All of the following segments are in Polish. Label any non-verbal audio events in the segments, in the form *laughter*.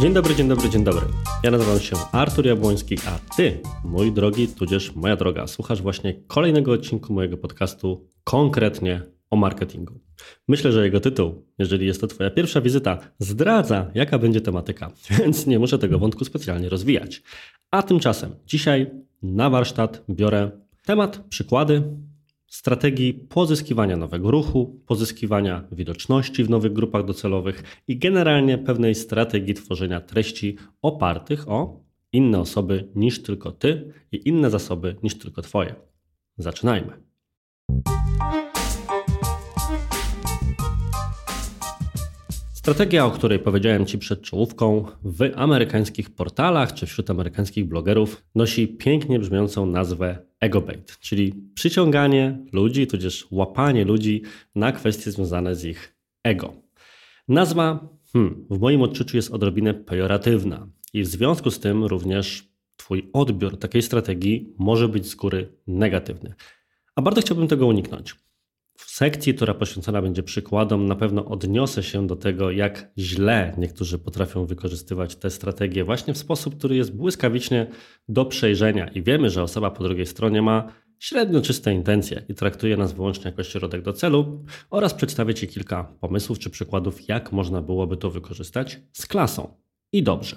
Dzień dobry, dzień dobry, dzień dobry. Ja nazywam się Artur Jabłoński, a ty, mój drogi, tudzież moja droga, słuchasz właśnie kolejnego odcinku mojego podcastu konkretnie o marketingu. Myślę, że jego tytuł, jeżeli jest to Twoja pierwsza wizyta, zdradza, jaka będzie tematyka, *laughs* więc nie muszę tego wątku specjalnie rozwijać. A tymczasem dzisiaj na warsztat biorę temat, przykłady strategii pozyskiwania nowego ruchu, pozyskiwania widoczności w nowych grupach docelowych i generalnie pewnej strategii tworzenia treści opartych o inne osoby niż tylko Ty i inne zasoby niż tylko Twoje. Zaczynajmy. Strategia, o której powiedziałem Ci przed czołówką, w amerykańskich portalach czy wśród amerykańskich blogerów nosi pięknie brzmiącą nazwę egobait, czyli przyciąganie ludzi, tudzież łapanie ludzi na kwestie związane z ich ego. Nazwa hmm, w moim odczuciu jest odrobinę pejoratywna i w związku z tym również Twój odbiór takiej strategii może być z góry negatywny. A bardzo chciałbym tego uniknąć. W sekcji, która poświęcona będzie przykładom, na pewno odniosę się do tego, jak źle niektórzy potrafią wykorzystywać te strategie właśnie w sposób, który jest błyskawicznie do przejrzenia i wiemy, że osoba po drugiej stronie ma średnio czyste intencje i traktuje nas wyłącznie jako środek do celu oraz przedstawię Ci kilka pomysłów czy przykładów, jak można byłoby to wykorzystać z klasą i dobrze.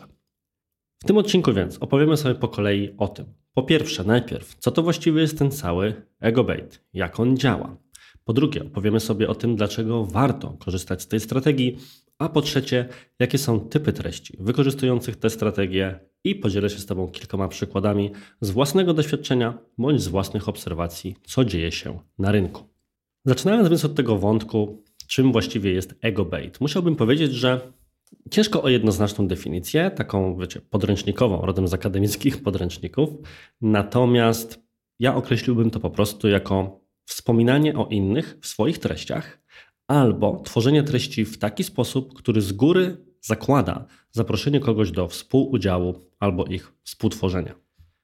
W tym odcinku więc opowiemy sobie po kolei o tym. Po pierwsze, najpierw, co to właściwie jest ten cały ego bait, jak on działa. Po drugie, opowiemy sobie o tym, dlaczego warto korzystać z tej strategii, a po trzecie, jakie są typy treści wykorzystujących tę strategię i podzielę się z Tobą kilkoma przykładami z własnego doświadczenia bądź z własnych obserwacji, co dzieje się na rynku. Zaczynając więc od tego wątku, czym właściwie jest ego bait, musiałbym powiedzieć, że ciężko o jednoznaczną definicję, taką, wiecie, podręcznikową, rodem z akademickich *laughs* podręczników, natomiast ja określiłbym to po prostu jako wspominanie o innych w swoich treściach albo tworzenie treści w taki sposób, który z góry zakłada zaproszenie kogoś do współudziału albo ich współtworzenia.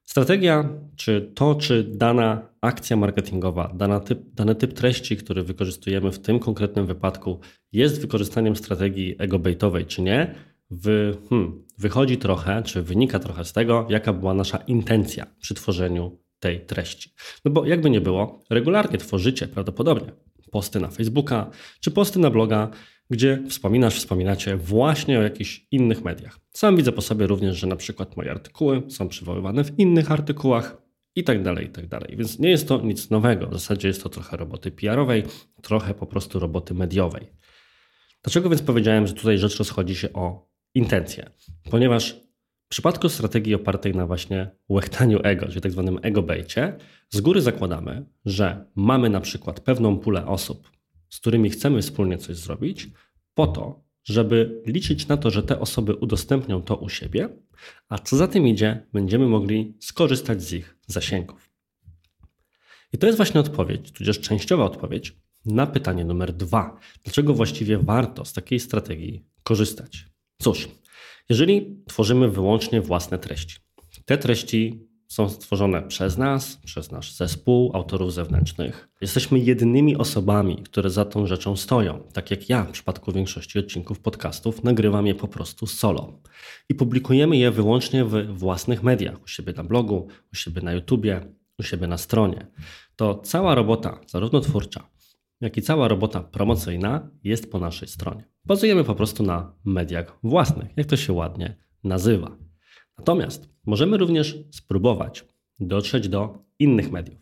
Strategia, czy to, czy dana akcja marketingowa, dana typ, dany typ treści, który wykorzystujemy w tym konkretnym wypadku, jest wykorzystaniem strategii ego-baitowej, czy nie, wy, hmm, wychodzi trochę, czy wynika trochę z tego, jaka była nasza intencja przy tworzeniu tej treści. No bo jakby nie było, regularnie tworzycie prawdopodobnie posty na Facebooka czy posty na bloga, gdzie wspominasz, wspominacie właśnie o jakichś innych mediach. Sam widzę po sobie również, że na przykład moje artykuły są przywoływane w innych artykułach i tak dalej, i tak dalej. Więc nie jest to nic nowego. W zasadzie jest to trochę roboty PR-owej, trochę po prostu roboty mediowej. Dlaczego więc powiedziałem, że tutaj rzecz rozchodzi się o intencje? Ponieważ w przypadku strategii opartej na właśnie łechtaniu ego, czyli tak zwanym ego bejcie, z góry zakładamy, że mamy na przykład pewną pulę osób, z którymi chcemy wspólnie coś zrobić, po to, żeby liczyć na to, że te osoby udostępnią to u siebie, a co za tym idzie, będziemy mogli skorzystać z ich zasięgów. I to jest właśnie odpowiedź, tudzież częściowa odpowiedź na pytanie numer dwa. Dlaczego właściwie warto z takiej strategii korzystać? Cóż, jeżeli tworzymy wyłącznie własne treści, te treści są stworzone przez nas, przez nasz zespół autorów zewnętrznych. Jesteśmy jedynymi osobami, które za tą rzeczą stoją. Tak jak ja w przypadku większości odcinków podcastów nagrywam je po prostu solo. I publikujemy je wyłącznie w własnych mediach, u siebie na blogu, u siebie na YouTubie, u siebie na stronie. To cała robota, zarówno twórcza, jak i cała robota promocyjna jest po naszej stronie. Bazujemy po prostu na mediach własnych, jak to się ładnie nazywa. Natomiast możemy również spróbować dotrzeć do innych mediów.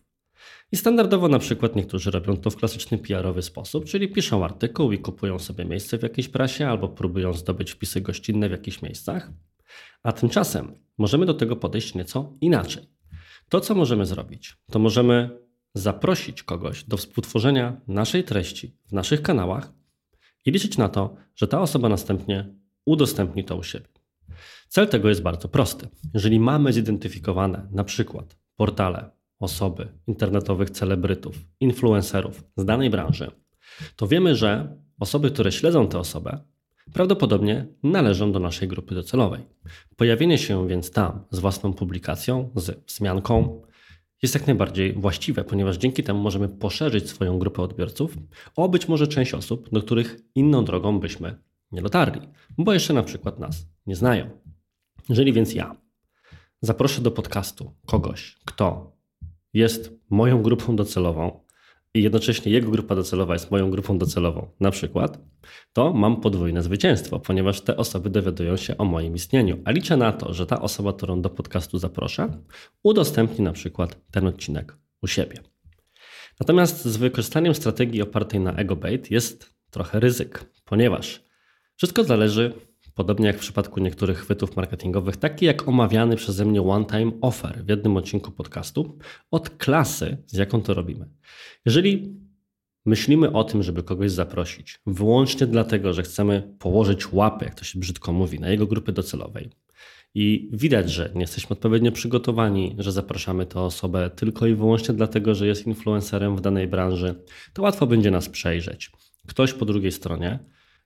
I standardowo na przykład niektórzy robią to w klasyczny PR-owy sposób, czyli piszą artykuł i kupują sobie miejsce w jakiejś prasie albo próbują zdobyć wpisy gościnne w jakichś miejscach. A tymczasem możemy do tego podejść nieco inaczej. To, co możemy zrobić, to możemy zaprosić kogoś do współtworzenia naszej treści w naszych kanałach i liczyć na to, że ta osoba następnie udostępni to u siebie. Cel tego jest bardzo prosty. Jeżeli mamy zidentyfikowane na przykład portale, osoby, internetowych celebrytów, influencerów z danej branży, to wiemy, że osoby, które śledzą tę osobę, prawdopodobnie należą do naszej grupy docelowej. Pojawienie się więc tam z własną publikacją, z wzmianką, jest jak najbardziej właściwe, ponieważ dzięki temu możemy poszerzyć swoją grupę odbiorców o być może część osób, do których inną drogą byśmy nie dotarli, bo jeszcze na przykład nas nie znają. Jeżeli więc ja zaproszę do podcastu kogoś, kto jest moją grupą docelową i jednocześnie jego grupa docelowa jest moją grupą docelową, na przykład, to mam podwójne zwycięstwo, ponieważ te osoby dowiadują się o moim istnieniu. A liczę na to, że ta osoba, którą do podcastu zaproszę, udostępni na przykład ten odcinek u siebie. Natomiast z wykorzystaniem strategii opartej na ego bait jest trochę ryzyk, ponieważ wszystko zależy, podobnie jak w przypadku niektórych chwytów marketingowych, taki jak omawiany przeze mnie one-time offer w jednym odcinku podcastu, od klasy, z jaką to robimy. Jeżeli myślimy o tym, żeby kogoś zaprosić, wyłącznie dlatego, że chcemy położyć łapy, jak to się brzydko mówi, na jego grupy docelowej, i widać, że nie jesteśmy odpowiednio przygotowani, że zapraszamy tę osobę tylko i wyłącznie dlatego, że jest influencerem w danej branży, to łatwo będzie nas przejrzeć. Ktoś po drugiej stronie,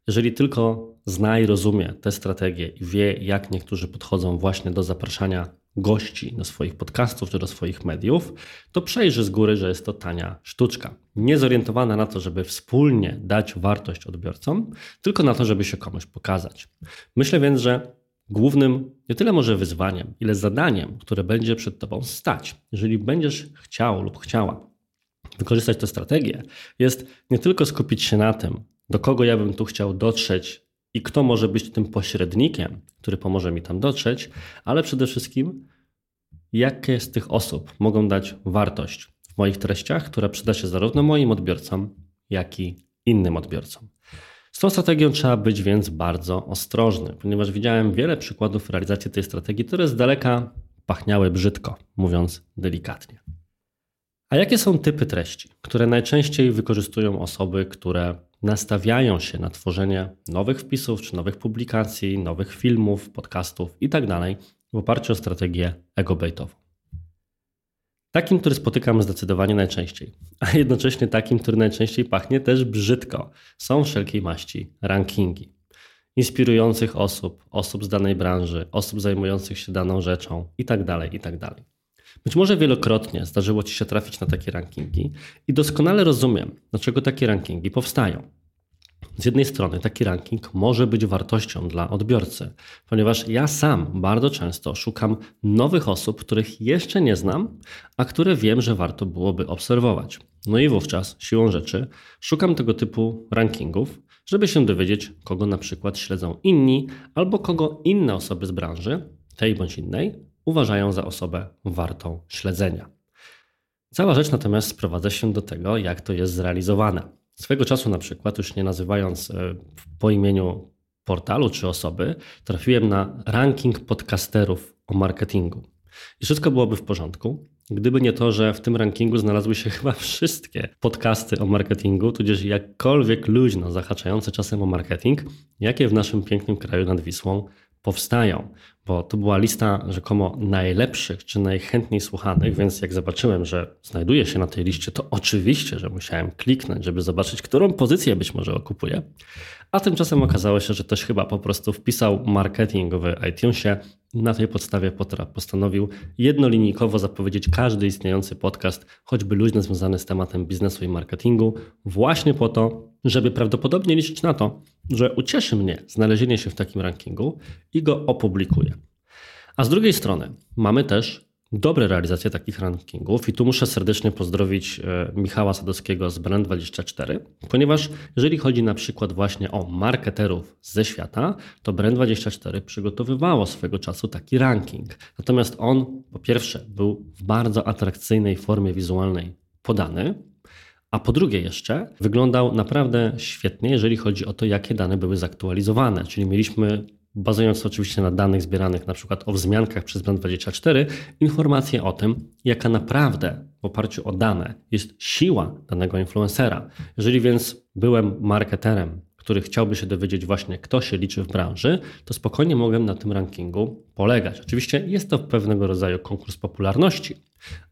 jeżeli tylko zna i rozumie tę strategię i wie, jak niektórzy podchodzą właśnie do zapraszania gości do swoich podcastów czy do swoich mediów, to przejrzy z góry, że jest to tania sztuczka. Niezorientowana na to, żeby wspólnie dać wartość odbiorcom, tylko na to, żeby się komuś pokazać. Myślę więc, że głównym nie tyle może wyzwaniem, ile zadaniem, które będzie przed Tobą stać, jeżeli będziesz chciał lub chciała wykorzystać tę strategię, jest nie tylko skupić się na tym, do kogo ja bym tu chciał dotrzeć i kto może być tym pośrednikiem, który pomoże mi tam dotrzeć, ale przede wszystkim, jakie z tych osób mogą dać wartość w moich treściach, która przyda się zarówno moim odbiorcom, jak i innym odbiorcom. Z tą strategią trzeba być więc bardzo ostrożny, ponieważ widziałem wiele przykładów realizacji tej strategii, które z daleka pachniały brzydko, mówiąc delikatnie. A jakie są typy treści, które najczęściej wykorzystują osoby, które nastawiają się na tworzenie nowych wpisów, czy nowych publikacji, nowych filmów, podcastów itd. Tak w oparciu o strategię ego-baitową? Takim, który spotykam zdecydowanie najczęściej, a jednocześnie takim, który najczęściej pachnie też brzydko, są wszelkiej maści rankingi. Inspirujących osób, osób z danej branży, osób zajmujących się daną rzeczą itd. Tak itd. Być może wielokrotnie zdarzyło Ci się trafić na takie rankingi i doskonale rozumiem, dlaczego takie rankingi powstają. Z jednej strony taki ranking może być wartością dla odbiorcy, ponieważ ja sam bardzo często szukam nowych osób, których jeszcze nie znam, a które wiem, że warto byłoby obserwować. No i wówczas, siłą rzeczy, szukam tego typu rankingów, żeby się dowiedzieć, kogo na przykład śledzą inni, albo kogo inne osoby z branży, tej bądź innej, uważają za osobę wartą śledzenia. Cała rzecz natomiast sprowadza się do tego, jak to jest zrealizowane. Swego czasu na przykład, już nie nazywając e, po imieniu portalu czy osoby, trafiłem na ranking podcasterów o marketingu. I wszystko byłoby w porządku, gdyby nie to, że w tym rankingu znalazły się *laughs* chyba wszystkie podcasty o marketingu, tudzież jakkolwiek luźno zahaczające czasem o marketing, jakie w naszym pięknym kraju nad Wisłą powstają, bo to była lista rzekomo najlepszych czy najchętniej słuchanych, więc jak zobaczyłem, że znajduje się na tej liście, to oczywiście, że musiałem kliknąć, żeby zobaczyć, którą pozycję być może okupuje. A tymczasem okazało się, że też chyba po prostu wpisał marketing w iTunesie. Na tej podstawie postanowił jednolinijkowo zapowiedzieć każdy istniejący podcast, choćby luźno związany z tematem biznesu i marketingu, właśnie po to, żeby prawdopodobnie liczyć na to, że ucieszy mnie znalezienie się w takim rankingu i go opublikuję. A z drugiej strony mamy też dobre realizacje takich rankingów i tu muszę serdecznie pozdrowić e, Michała Sadowskiego z Brand24, ponieważ jeżeli chodzi na przykład właśnie o marketerów ze świata, to Brand24 przygotowywało swego czasu taki ranking. Natomiast on po pierwsze był w bardzo atrakcyjnej formie wizualnej podany, a po drugie jeszcze wyglądał naprawdę świetnie, jeżeli chodzi o to, jakie dane były zaktualizowane. Czyli mieliśmy bazując oczywiście na danych zbieranych na przykład o wzmiankach przez Brand24, informacje o tym, jaka naprawdę w oparciu o dane jest siła danego influencera. Jeżeli więc byłem marketerem, który chciałby się dowiedzieć właśnie, kto się liczy w branży, to spokojnie mogłem na tym rankingu polegać. Oczywiście jest to pewnego rodzaju konkurs popularności,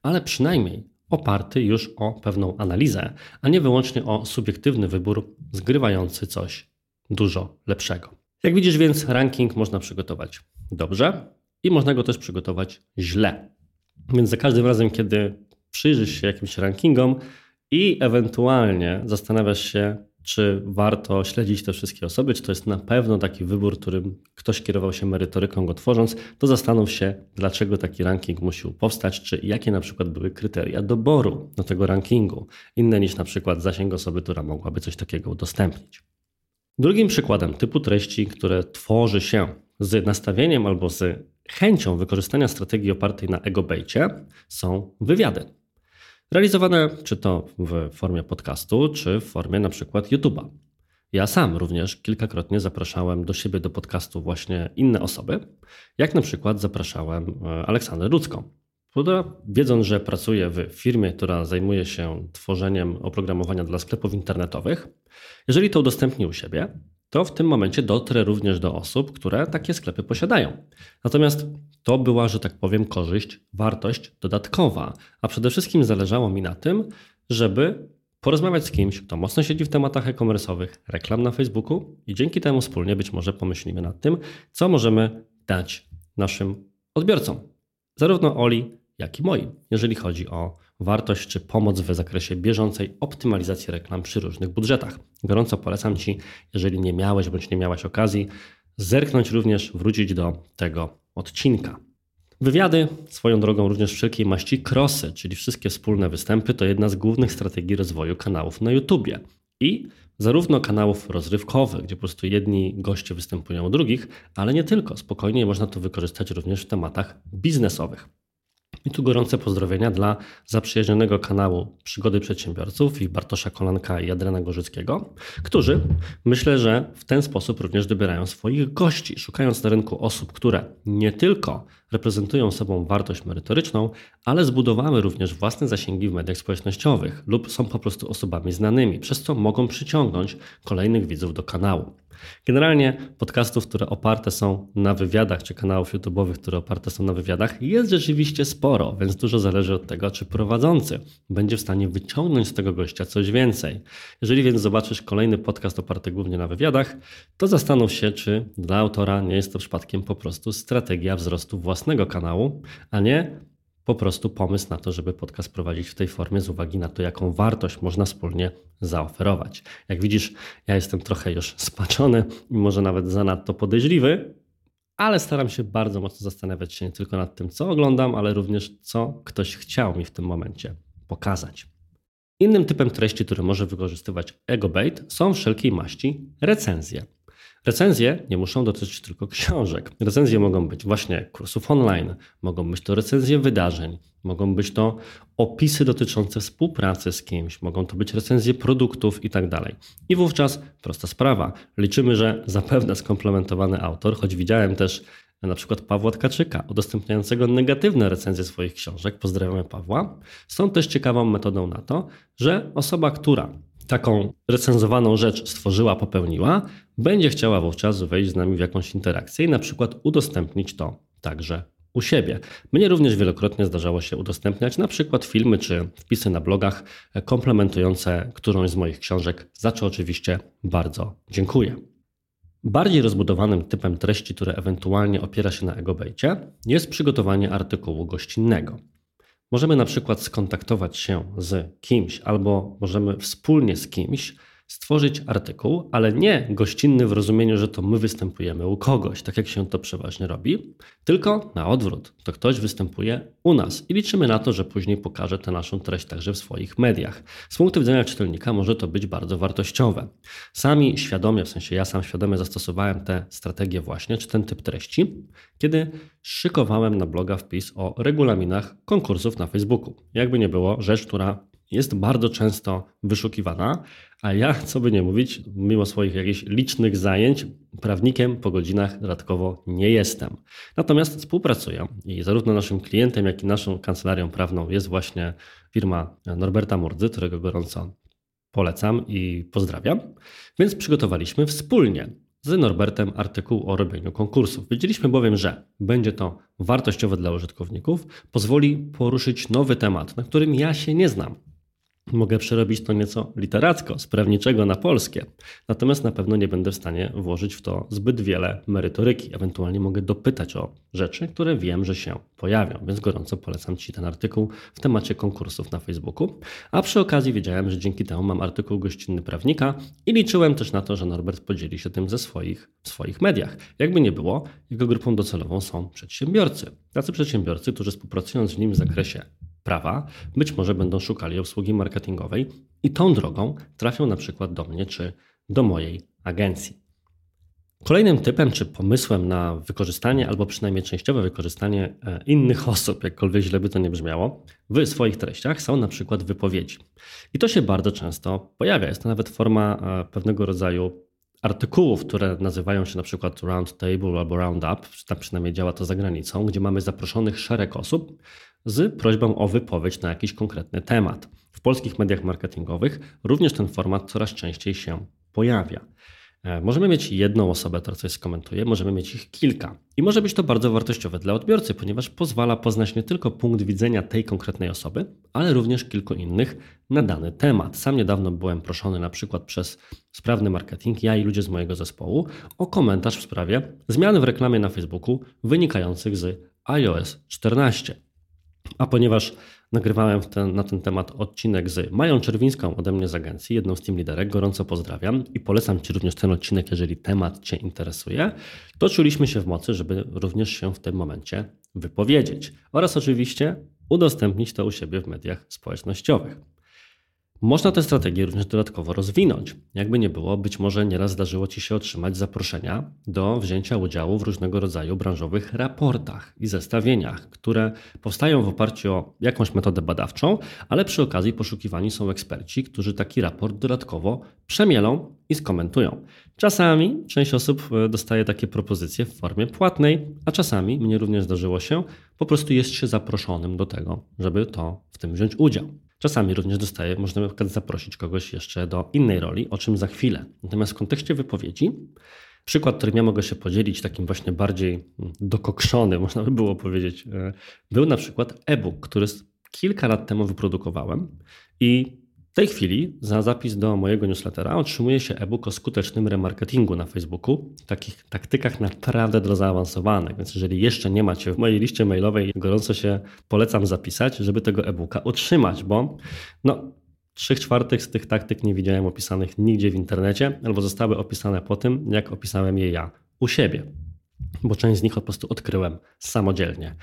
ale przynajmniej oparty już o pewną analizę, a nie wyłącznie o subiektywny wybór zgrywający coś dużo lepszego. Jak widzisz więc, ranking można przygotować dobrze i można go też przygotować źle. Więc za każdym razem, kiedy przyjrzysz się jakimś rankingom i ewentualnie zastanawiasz się, czy warto śledzić te wszystkie osoby, czy to jest na pewno taki wybór, którym ktoś kierował się merytoryką go tworząc, to zastanów się, dlaczego taki ranking musiał powstać, czy jakie na przykład były kryteria doboru do tego rankingu, inne niż na przykład zasięg osoby, która mogłaby coś takiego udostępnić. Drugim przykładem typu treści, które tworzy się z nastawieniem albo z chęcią wykorzystania strategii opartej na egobejcie są wywiady. Realizowane czy to w formie podcastu, czy w formie na przykład YouTube'a. Ja sam również kilkakrotnie zapraszałem do siebie do podcastu właśnie inne osoby, jak na przykład zapraszałem e, Aleksandrę Ludzką, która wiedząc, że pracuje w firmie, która zajmuje się tworzeniem oprogramowania dla sklepów internetowych, jeżeli to udostępni u siebie, to w tym momencie dotrę również do osób, które takie sklepy posiadają. Natomiast to była, że tak powiem, korzyść, wartość dodatkowa, a przede wszystkim zależało mi na tym, żeby porozmawiać z kimś, kto mocno siedzi w tematach e-commerce'owych, reklam na Facebooku i dzięki temu wspólnie być może pomyślimy nad tym, co możemy dać naszym odbiorcom. Zarówno Oli, jak i moim, jeżeli chodzi o wartość czy pomoc w zakresie bieżącej optymalizacji reklam przy różnych budżetach. Gorąco polecam Ci, jeżeli nie miałeś bądź nie miałaś okazji, zerknąć również, wrócić do tego odcinka. Wywiady, swoją drogą również wszelkiej maści krosy, czyli wszystkie wspólne występy, to jedna z głównych strategii rozwoju kanałów na YouTubie. I zarówno kanałów rozrywkowych, gdzie po prostu jedni goście występują u drugich, ale nie tylko. Spokojnie można to wykorzystać również w tematach biznesowych. I tu gorące pozdrowienia dla zaprzyjaźnionego kanału Przygody Przedsiębiorców i Bartosza Kolanka i Adriana Gorzyckiego, którzy myślę, że w ten sposób również dobierają swoich gości, szukając na rynku osób, które nie tylko reprezentują sobą wartość merytoryczną, ale zbudowały również własne zasięgi w mediach społecznościowych lub są po prostu osobami znanymi, przez co mogą przyciągnąć kolejnych widzów do kanału. Generalnie podcastów, które oparte są na wywiadach, czy kanałów YouTube'owych, które oparte są na wywiadach, jest rzeczywiście sporo, więc dużo zależy od tego, czy prowadzący będzie w stanie wyciągnąć z tego gościa coś więcej. Jeżeli więc zobaczysz kolejny podcast oparty głównie na wywiadach, to zastanów się, czy dla autora nie jest to przypadkiem po prostu strategia wzrostu własnego kanału, a nie po prostu pomysł na to, żeby podcast prowadzić w tej formie z uwagi na to, jaką wartość można wspólnie zaoferować. Jak widzisz, ja jestem trochę już spaczony i może nawet zanadto podejrzliwy, ale staram się bardzo mocno zastanawiać się nie tylko nad tym, co oglądam, ale również co ktoś chciał mi w tym momencie pokazać. Innym typem treści, który może wykorzystywać EgoBait są wszelkiej maści recenzje. Recenzje nie muszą dotyczyć tylko książek. Recenzje mogą być właśnie kursów online, mogą być to recenzje wydarzeń, mogą być to opisy dotyczące współpracy z kimś, mogą to być recenzje produktów itd. Tak I wówczas prosta sprawa. Liczymy, że zapewne skomplementowany autor, choć widziałem też na przykład Pawła Tkaczyka, udostępniającego negatywne recenzje swoich książek, pozdrawiamy Pawła, są też ciekawą metodą na to, że osoba, która taką recenzowaną rzecz stworzyła, popełniła, będzie chciała wówczas wejść z nami w jakąś interakcję i na przykład udostępnić to także u siebie. Mnie również wielokrotnie zdarzało się udostępniać na przykład filmy czy wpisy na blogach komplementujące którąś z moich książek, za co oczywiście bardzo dziękuję. Bardziej rozbudowanym typem treści, które ewentualnie opiera się na egobejcie, jest przygotowanie artykułu gościnnego. Możemy na przykład skontaktować się z kimś albo możemy wspólnie z kimś stworzyć artykuł, ale nie gościnny w rozumieniu, że to my występujemy u kogoś, tak jak się to przeważnie robi, tylko na odwrót. To ktoś występuje u nas i liczymy na to, że później pokaże tę naszą treść także w swoich mediach. Z punktu widzenia czytelnika może to być bardzo wartościowe. Sami świadomie, w sensie ja sam świadomie zastosowałem tę strategię właśnie, czy ten typ treści, kiedy szykowałem na bloga wpis o regulaminach konkursów na Facebooku. Jakby nie było, rzecz, która jest bardzo często wyszukiwana, a ja, co by nie mówić, mimo swoich jakichś licznych zajęć, prawnikiem po godzinach dodatkowo nie jestem. Natomiast współpracuję i zarówno naszym klientem, jak i naszą kancelarią prawną jest właśnie firma Norberta Murdzy, którego gorąco polecam i pozdrawiam. Więc przygotowaliśmy wspólnie z Norbertem artykuł o robieniu konkursów. Wiedzieliśmy bowiem, że będzie to wartościowe dla użytkowników, pozwoli poruszyć nowy temat, na którym ja się nie znam. Mogę przerobić to nieco literacko, z prawniczego na polskie. Natomiast na pewno nie będę w stanie włożyć w to zbyt wiele merytoryki. Ewentualnie mogę dopytać o rzeczy, które wiem, że się pojawią. Więc gorąco polecam Ci ten artykuł w temacie konkursów na Facebooku. A przy okazji wiedziałem, że dzięki temu mam artykuł gościnny prawnika i liczyłem też na to, że Norbert podzieli się tym ze swoich, w swoich mediach. Jakby nie było, jego grupą docelową są przedsiębiorcy. Tacy przedsiębiorcy, którzy współpracując z nim w zakresie prawa, być może będą szukali obsługi marketingowej i tą drogą trafią na przykład do mnie czy do mojej agencji. Kolejnym typem czy pomysłem na wykorzystanie, albo przynajmniej częściowe wykorzystanie e, innych osób, jakkolwiek źle by to nie brzmiało, w swoich treściach są na przykład wypowiedzi. I to się bardzo często pojawia. Jest to nawet forma e, pewnego rodzaju artykułów, które nazywają się na przykład Round Table albo Round Up, tam przynajmniej działa to za granicą, gdzie mamy zaproszonych szereg osób, z prośbą o wypowiedź na jakiś konkretny temat. W polskich mediach marketingowych również ten format coraz częściej się pojawia. E, możemy mieć jedną osobę, która coś skomentuje, możemy mieć ich kilka. I może być to bardzo wartościowe dla odbiorcy, ponieważ pozwala poznać nie tylko punkt widzenia tej konkretnej osoby, ale również kilku innych na dany temat. Sam niedawno byłem proszony na przykład przez sprawny marketing, ja i ludzie z mojego zespołu, o komentarz w sprawie zmian w reklamie na Facebooku wynikających z iOS 14. A ponieważ nagrywałem ten, na ten temat odcinek z Mają Czerwińską ode mnie z agencji, jedną z team liderek, gorąco pozdrawiam i polecam Ci również ten odcinek, jeżeli temat Cię interesuje, to czuliśmy się w mocy, żeby również się w tym momencie wypowiedzieć oraz oczywiście udostępnić to u siebie w mediach społecznościowych. Można tę strategię również dodatkowo rozwinąć. Jakby nie było, być może nieraz zdarzyło Ci się otrzymać zaproszenia do wzięcia udziału w różnego rodzaju branżowych raportach i zestawieniach, które powstają w oparciu o jakąś metodę badawczą, ale przy okazji poszukiwani są eksperci, którzy taki raport dodatkowo przemielą i skomentują. Czasami część osób e, dostaje takie propozycje w formie płatnej, a czasami, mnie również zdarzyło się, po prostu jest się zaproszonym do tego, żeby to w tym wziąć udział. Czasami również dostaje, można na przykład zaprosić kogoś jeszcze do innej roli, o czym za chwilę. Natomiast w kontekście wypowiedzi, przykład, którym ja mogę się podzielić, takim właśnie bardziej dokokszony, można by było powiedzieć, e, był na przykład e-book, który kilka lat temu wyprodukowałem i tej chwili za zapis do mojego newslettera otrzymuje się e-book o skutecznym remarketingu na Facebooku, takich taktykach naprawdę do zaawansowanych. Więc jeżeli jeszcze nie macie w mojej liście mailowej, gorąco się polecam zapisać, żeby tego e-booka otrzymać, bo no, trzech czwartych z tych taktyk nie widziałem opisanych nigdzie w internecie, albo zostały opisane po tym, jak opisałem je ja u siebie, bo część z nich po prostu odkryłem samodzielnie.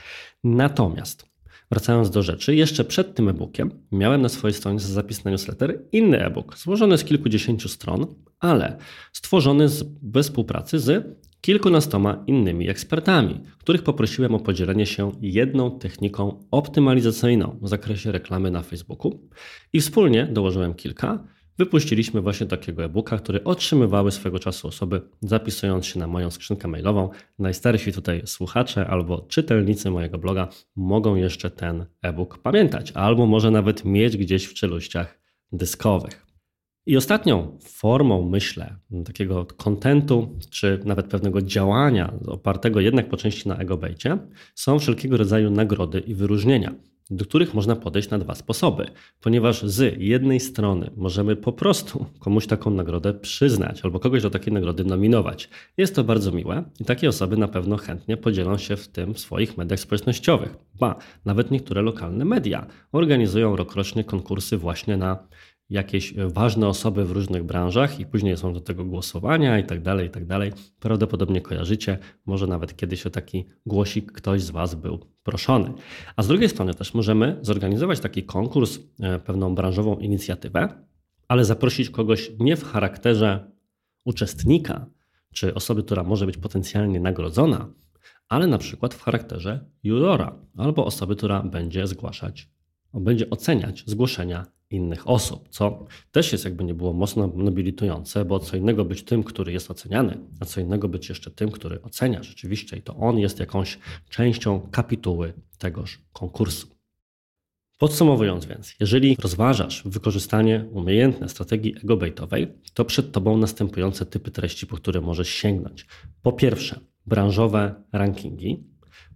Natomiast Wracając do rzeczy, jeszcze przed tym e-bookiem miałem na swojej stronie zapis na newsletter inny e-book, złożony z kilkudziesięciu stron, ale stworzony z, bez współpracy z kilkunastoma innymi ekspertami, których poprosiłem o podzielenie się jedną techniką optymalizacyjną w zakresie reklamy na Facebooku i wspólnie dołożyłem kilka wypuściliśmy właśnie takiego e-booka, który otrzymywały swego czasu osoby zapisując się na moją skrzynkę mailową. Najstarsi tutaj słuchacze albo czytelnicy mojego bloga mogą jeszcze ten e-book pamiętać, albo może nawet mieć gdzieś w czeluściach dyskowych. I ostatnią formą, myślę, takiego kontentu, czy nawet pewnego działania opartego jednak po części na egobejcie, są wszelkiego rodzaju nagrody i wyróżnienia do których można podejść na dwa sposoby, ponieważ z jednej strony możemy po prostu komuś taką nagrodę przyznać albo kogoś do takiej nagrody nominować. Jest to bardzo miłe i takie osoby na pewno chętnie podzielą się w tym w swoich mediach społecznościowych. Ba, nawet niektóre lokalne media organizują rokrocznie konkursy właśnie na jakieś ważne osoby w różnych branżach i później są do tego głosowania i tak dalej, i tak dalej. Prawdopodobnie kojarzycie, może nawet kiedyś o taki głosik ktoś z Was był proszony. A z drugiej strony też możemy zorganizować taki konkurs, e, pewną branżową inicjatywę, ale zaprosić kogoś nie w charakterze uczestnika, czy osoby, która może być potencjalnie nagrodzona, ale na przykład w charakterze jurora albo osoby, która będzie zgłaszać, będzie oceniać zgłoszenia innych osób, co też jest jakby nie było mocno nobilitujące, bo co innego być tym, który jest oceniany, a co innego być jeszcze tym, który ocenia rzeczywiście i to on jest jakąś częścią kapituły tegoż konkursu. Podsumowując więc, jeżeli rozważasz wykorzystanie umiejętne strategii ego-baitowej, to przed Tobą następujące typy treści, po które możesz sięgnąć. Po pierwsze, branżowe rankingi.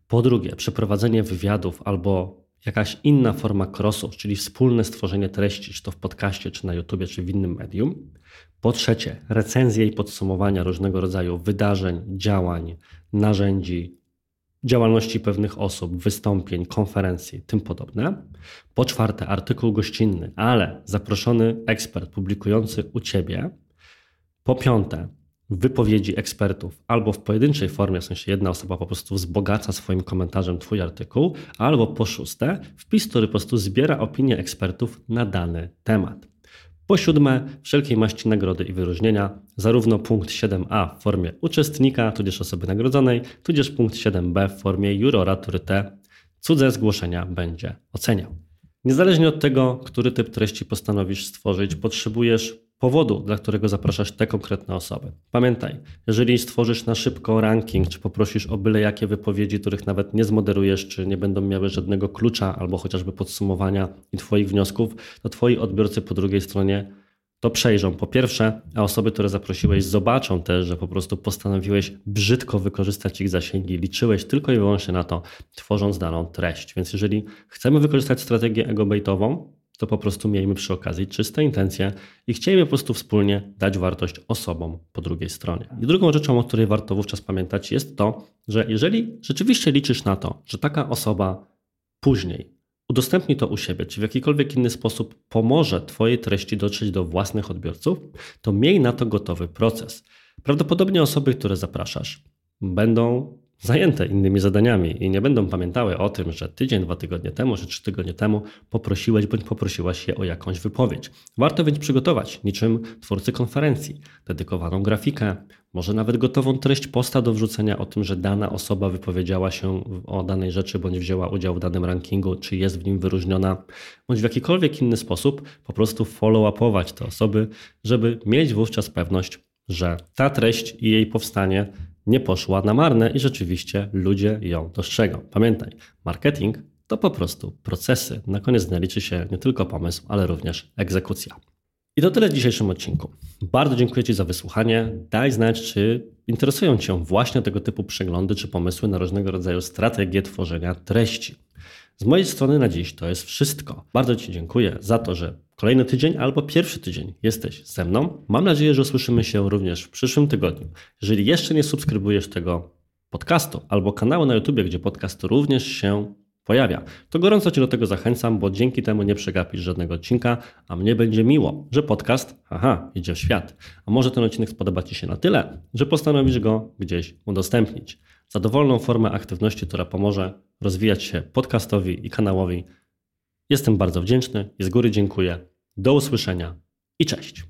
Po drugie, przeprowadzenie wywiadów albo jakaś inna forma crossu, czyli wspólne stworzenie treści, czy to w podcaście, czy na YouTubie, czy w innym medium. Po trzecie, recenzje i podsumowania różnego rodzaju wydarzeń, działań, narzędzi, działalności pewnych osób, wystąpień, konferencji, tym podobne. Po czwarte, artykuł gościnny, ale zaproszony ekspert publikujący u ciebie. Po piąte, wypowiedzi ekspertów albo w pojedynczej formie, w sensie jedna osoba po prostu wzbogaca swoim komentarzem Twój artykuł, albo po szóste, wpis, który po prostu zbiera opinie ekspertów na dany temat. Po siódme, wszelkiej maści nagrody i wyróżnienia, zarówno punkt 7a w formie uczestnika, tudzież osoby nagrodzonej, tudzież punkt 7b w formie jurora, który te cudze zgłoszenia będzie oceniał. Niezależnie od tego, który typ treści postanowisz stworzyć, potrzebujesz powodu, dla którego zapraszasz te konkretne osoby. Pamiętaj, jeżeli stworzysz na szybko ranking, czy poprosisz o byle jakie wypowiedzi, których nawet nie zmoderujesz, czy nie będą miały żadnego klucza albo chociażby podsumowania i Twoich wniosków, to Twoi odbiorcy po drugiej stronie to przejrzą po pierwsze, a osoby, które zaprosiłeś, zobaczą też, że po prostu postanowiłeś brzydko wykorzystać ich zasięgi, liczyłeś tylko i wyłącznie na to, tworząc daną treść. Więc jeżeli chcemy wykorzystać strategię ego-baitową, to po prostu miejmy przy okazji czyste intencje i chcielibyśmy po prostu wspólnie dać wartość osobom po drugiej stronie. I drugą rzeczą, o której warto wówczas pamiętać, jest to, że jeżeli rzeczywiście liczysz na to, że taka osoba później udostępni to u siebie, czy w jakikolwiek inny sposób pomoże Twojej treści dotrzeć do własnych odbiorców, to miej na to gotowy proces. Prawdopodobnie osoby, które zapraszasz, będą zajęte innymi zadaniami i nie będą pamiętały o tym, że tydzień, dwa tygodnie temu, czy trzy tygodnie temu poprosiłeś bądź poprosiłaś je o jakąś wypowiedź. Warto więc przygotować, niczym twórcy konferencji, dedykowaną grafikę, może nawet gotową treść posta do wrzucenia o tym, że dana osoba wypowiedziała się o danej rzeczy bądź wzięła udział w danym rankingu, czy jest w nim wyróżniona, bądź w jakikolwiek inny sposób po prostu follow-upować te osoby, żeby mieć wówczas pewność, że ta treść i jej powstanie nie poszła na marne i rzeczywiście ludzie ją dostrzegą. Pamiętaj, marketing to po prostu procesy. Na koniec dnia liczy się nie tylko pomysł, ale również egzekucja. I to tyle w dzisiejszym odcinku. Bardzo dziękuję Ci za wysłuchanie. Daj znać, czy interesują Cię właśnie tego typu przeglądy czy pomysły na różnego rodzaju strategie tworzenia treści. Z mojej strony na dziś to jest wszystko. Bardzo Ci dziękuję za to, że kolejny tydzień albo pierwszy tydzień jesteś ze mną. Mam nadzieję, że usłyszymy się również w przyszłym tygodniu. Jeżeli jeszcze nie subskrybujesz tego podcastu albo kanału na YouTube, gdzie podcast również się pojawia, to gorąco Cię do tego zachęcam, bo dzięki temu nie przegapisz żadnego odcinka, a mnie będzie miło, że podcast, aha, idzie w świat. A może ten odcinek spodoba Ci się na tyle, że postanowisz go gdzieś udostępnić. Za dowolną formę aktywności, która pomoże rozwijać się podcastowi i kanałowi, jestem bardzo wdzięczny i z góry dziękuję. Do usłyszenia i cześć.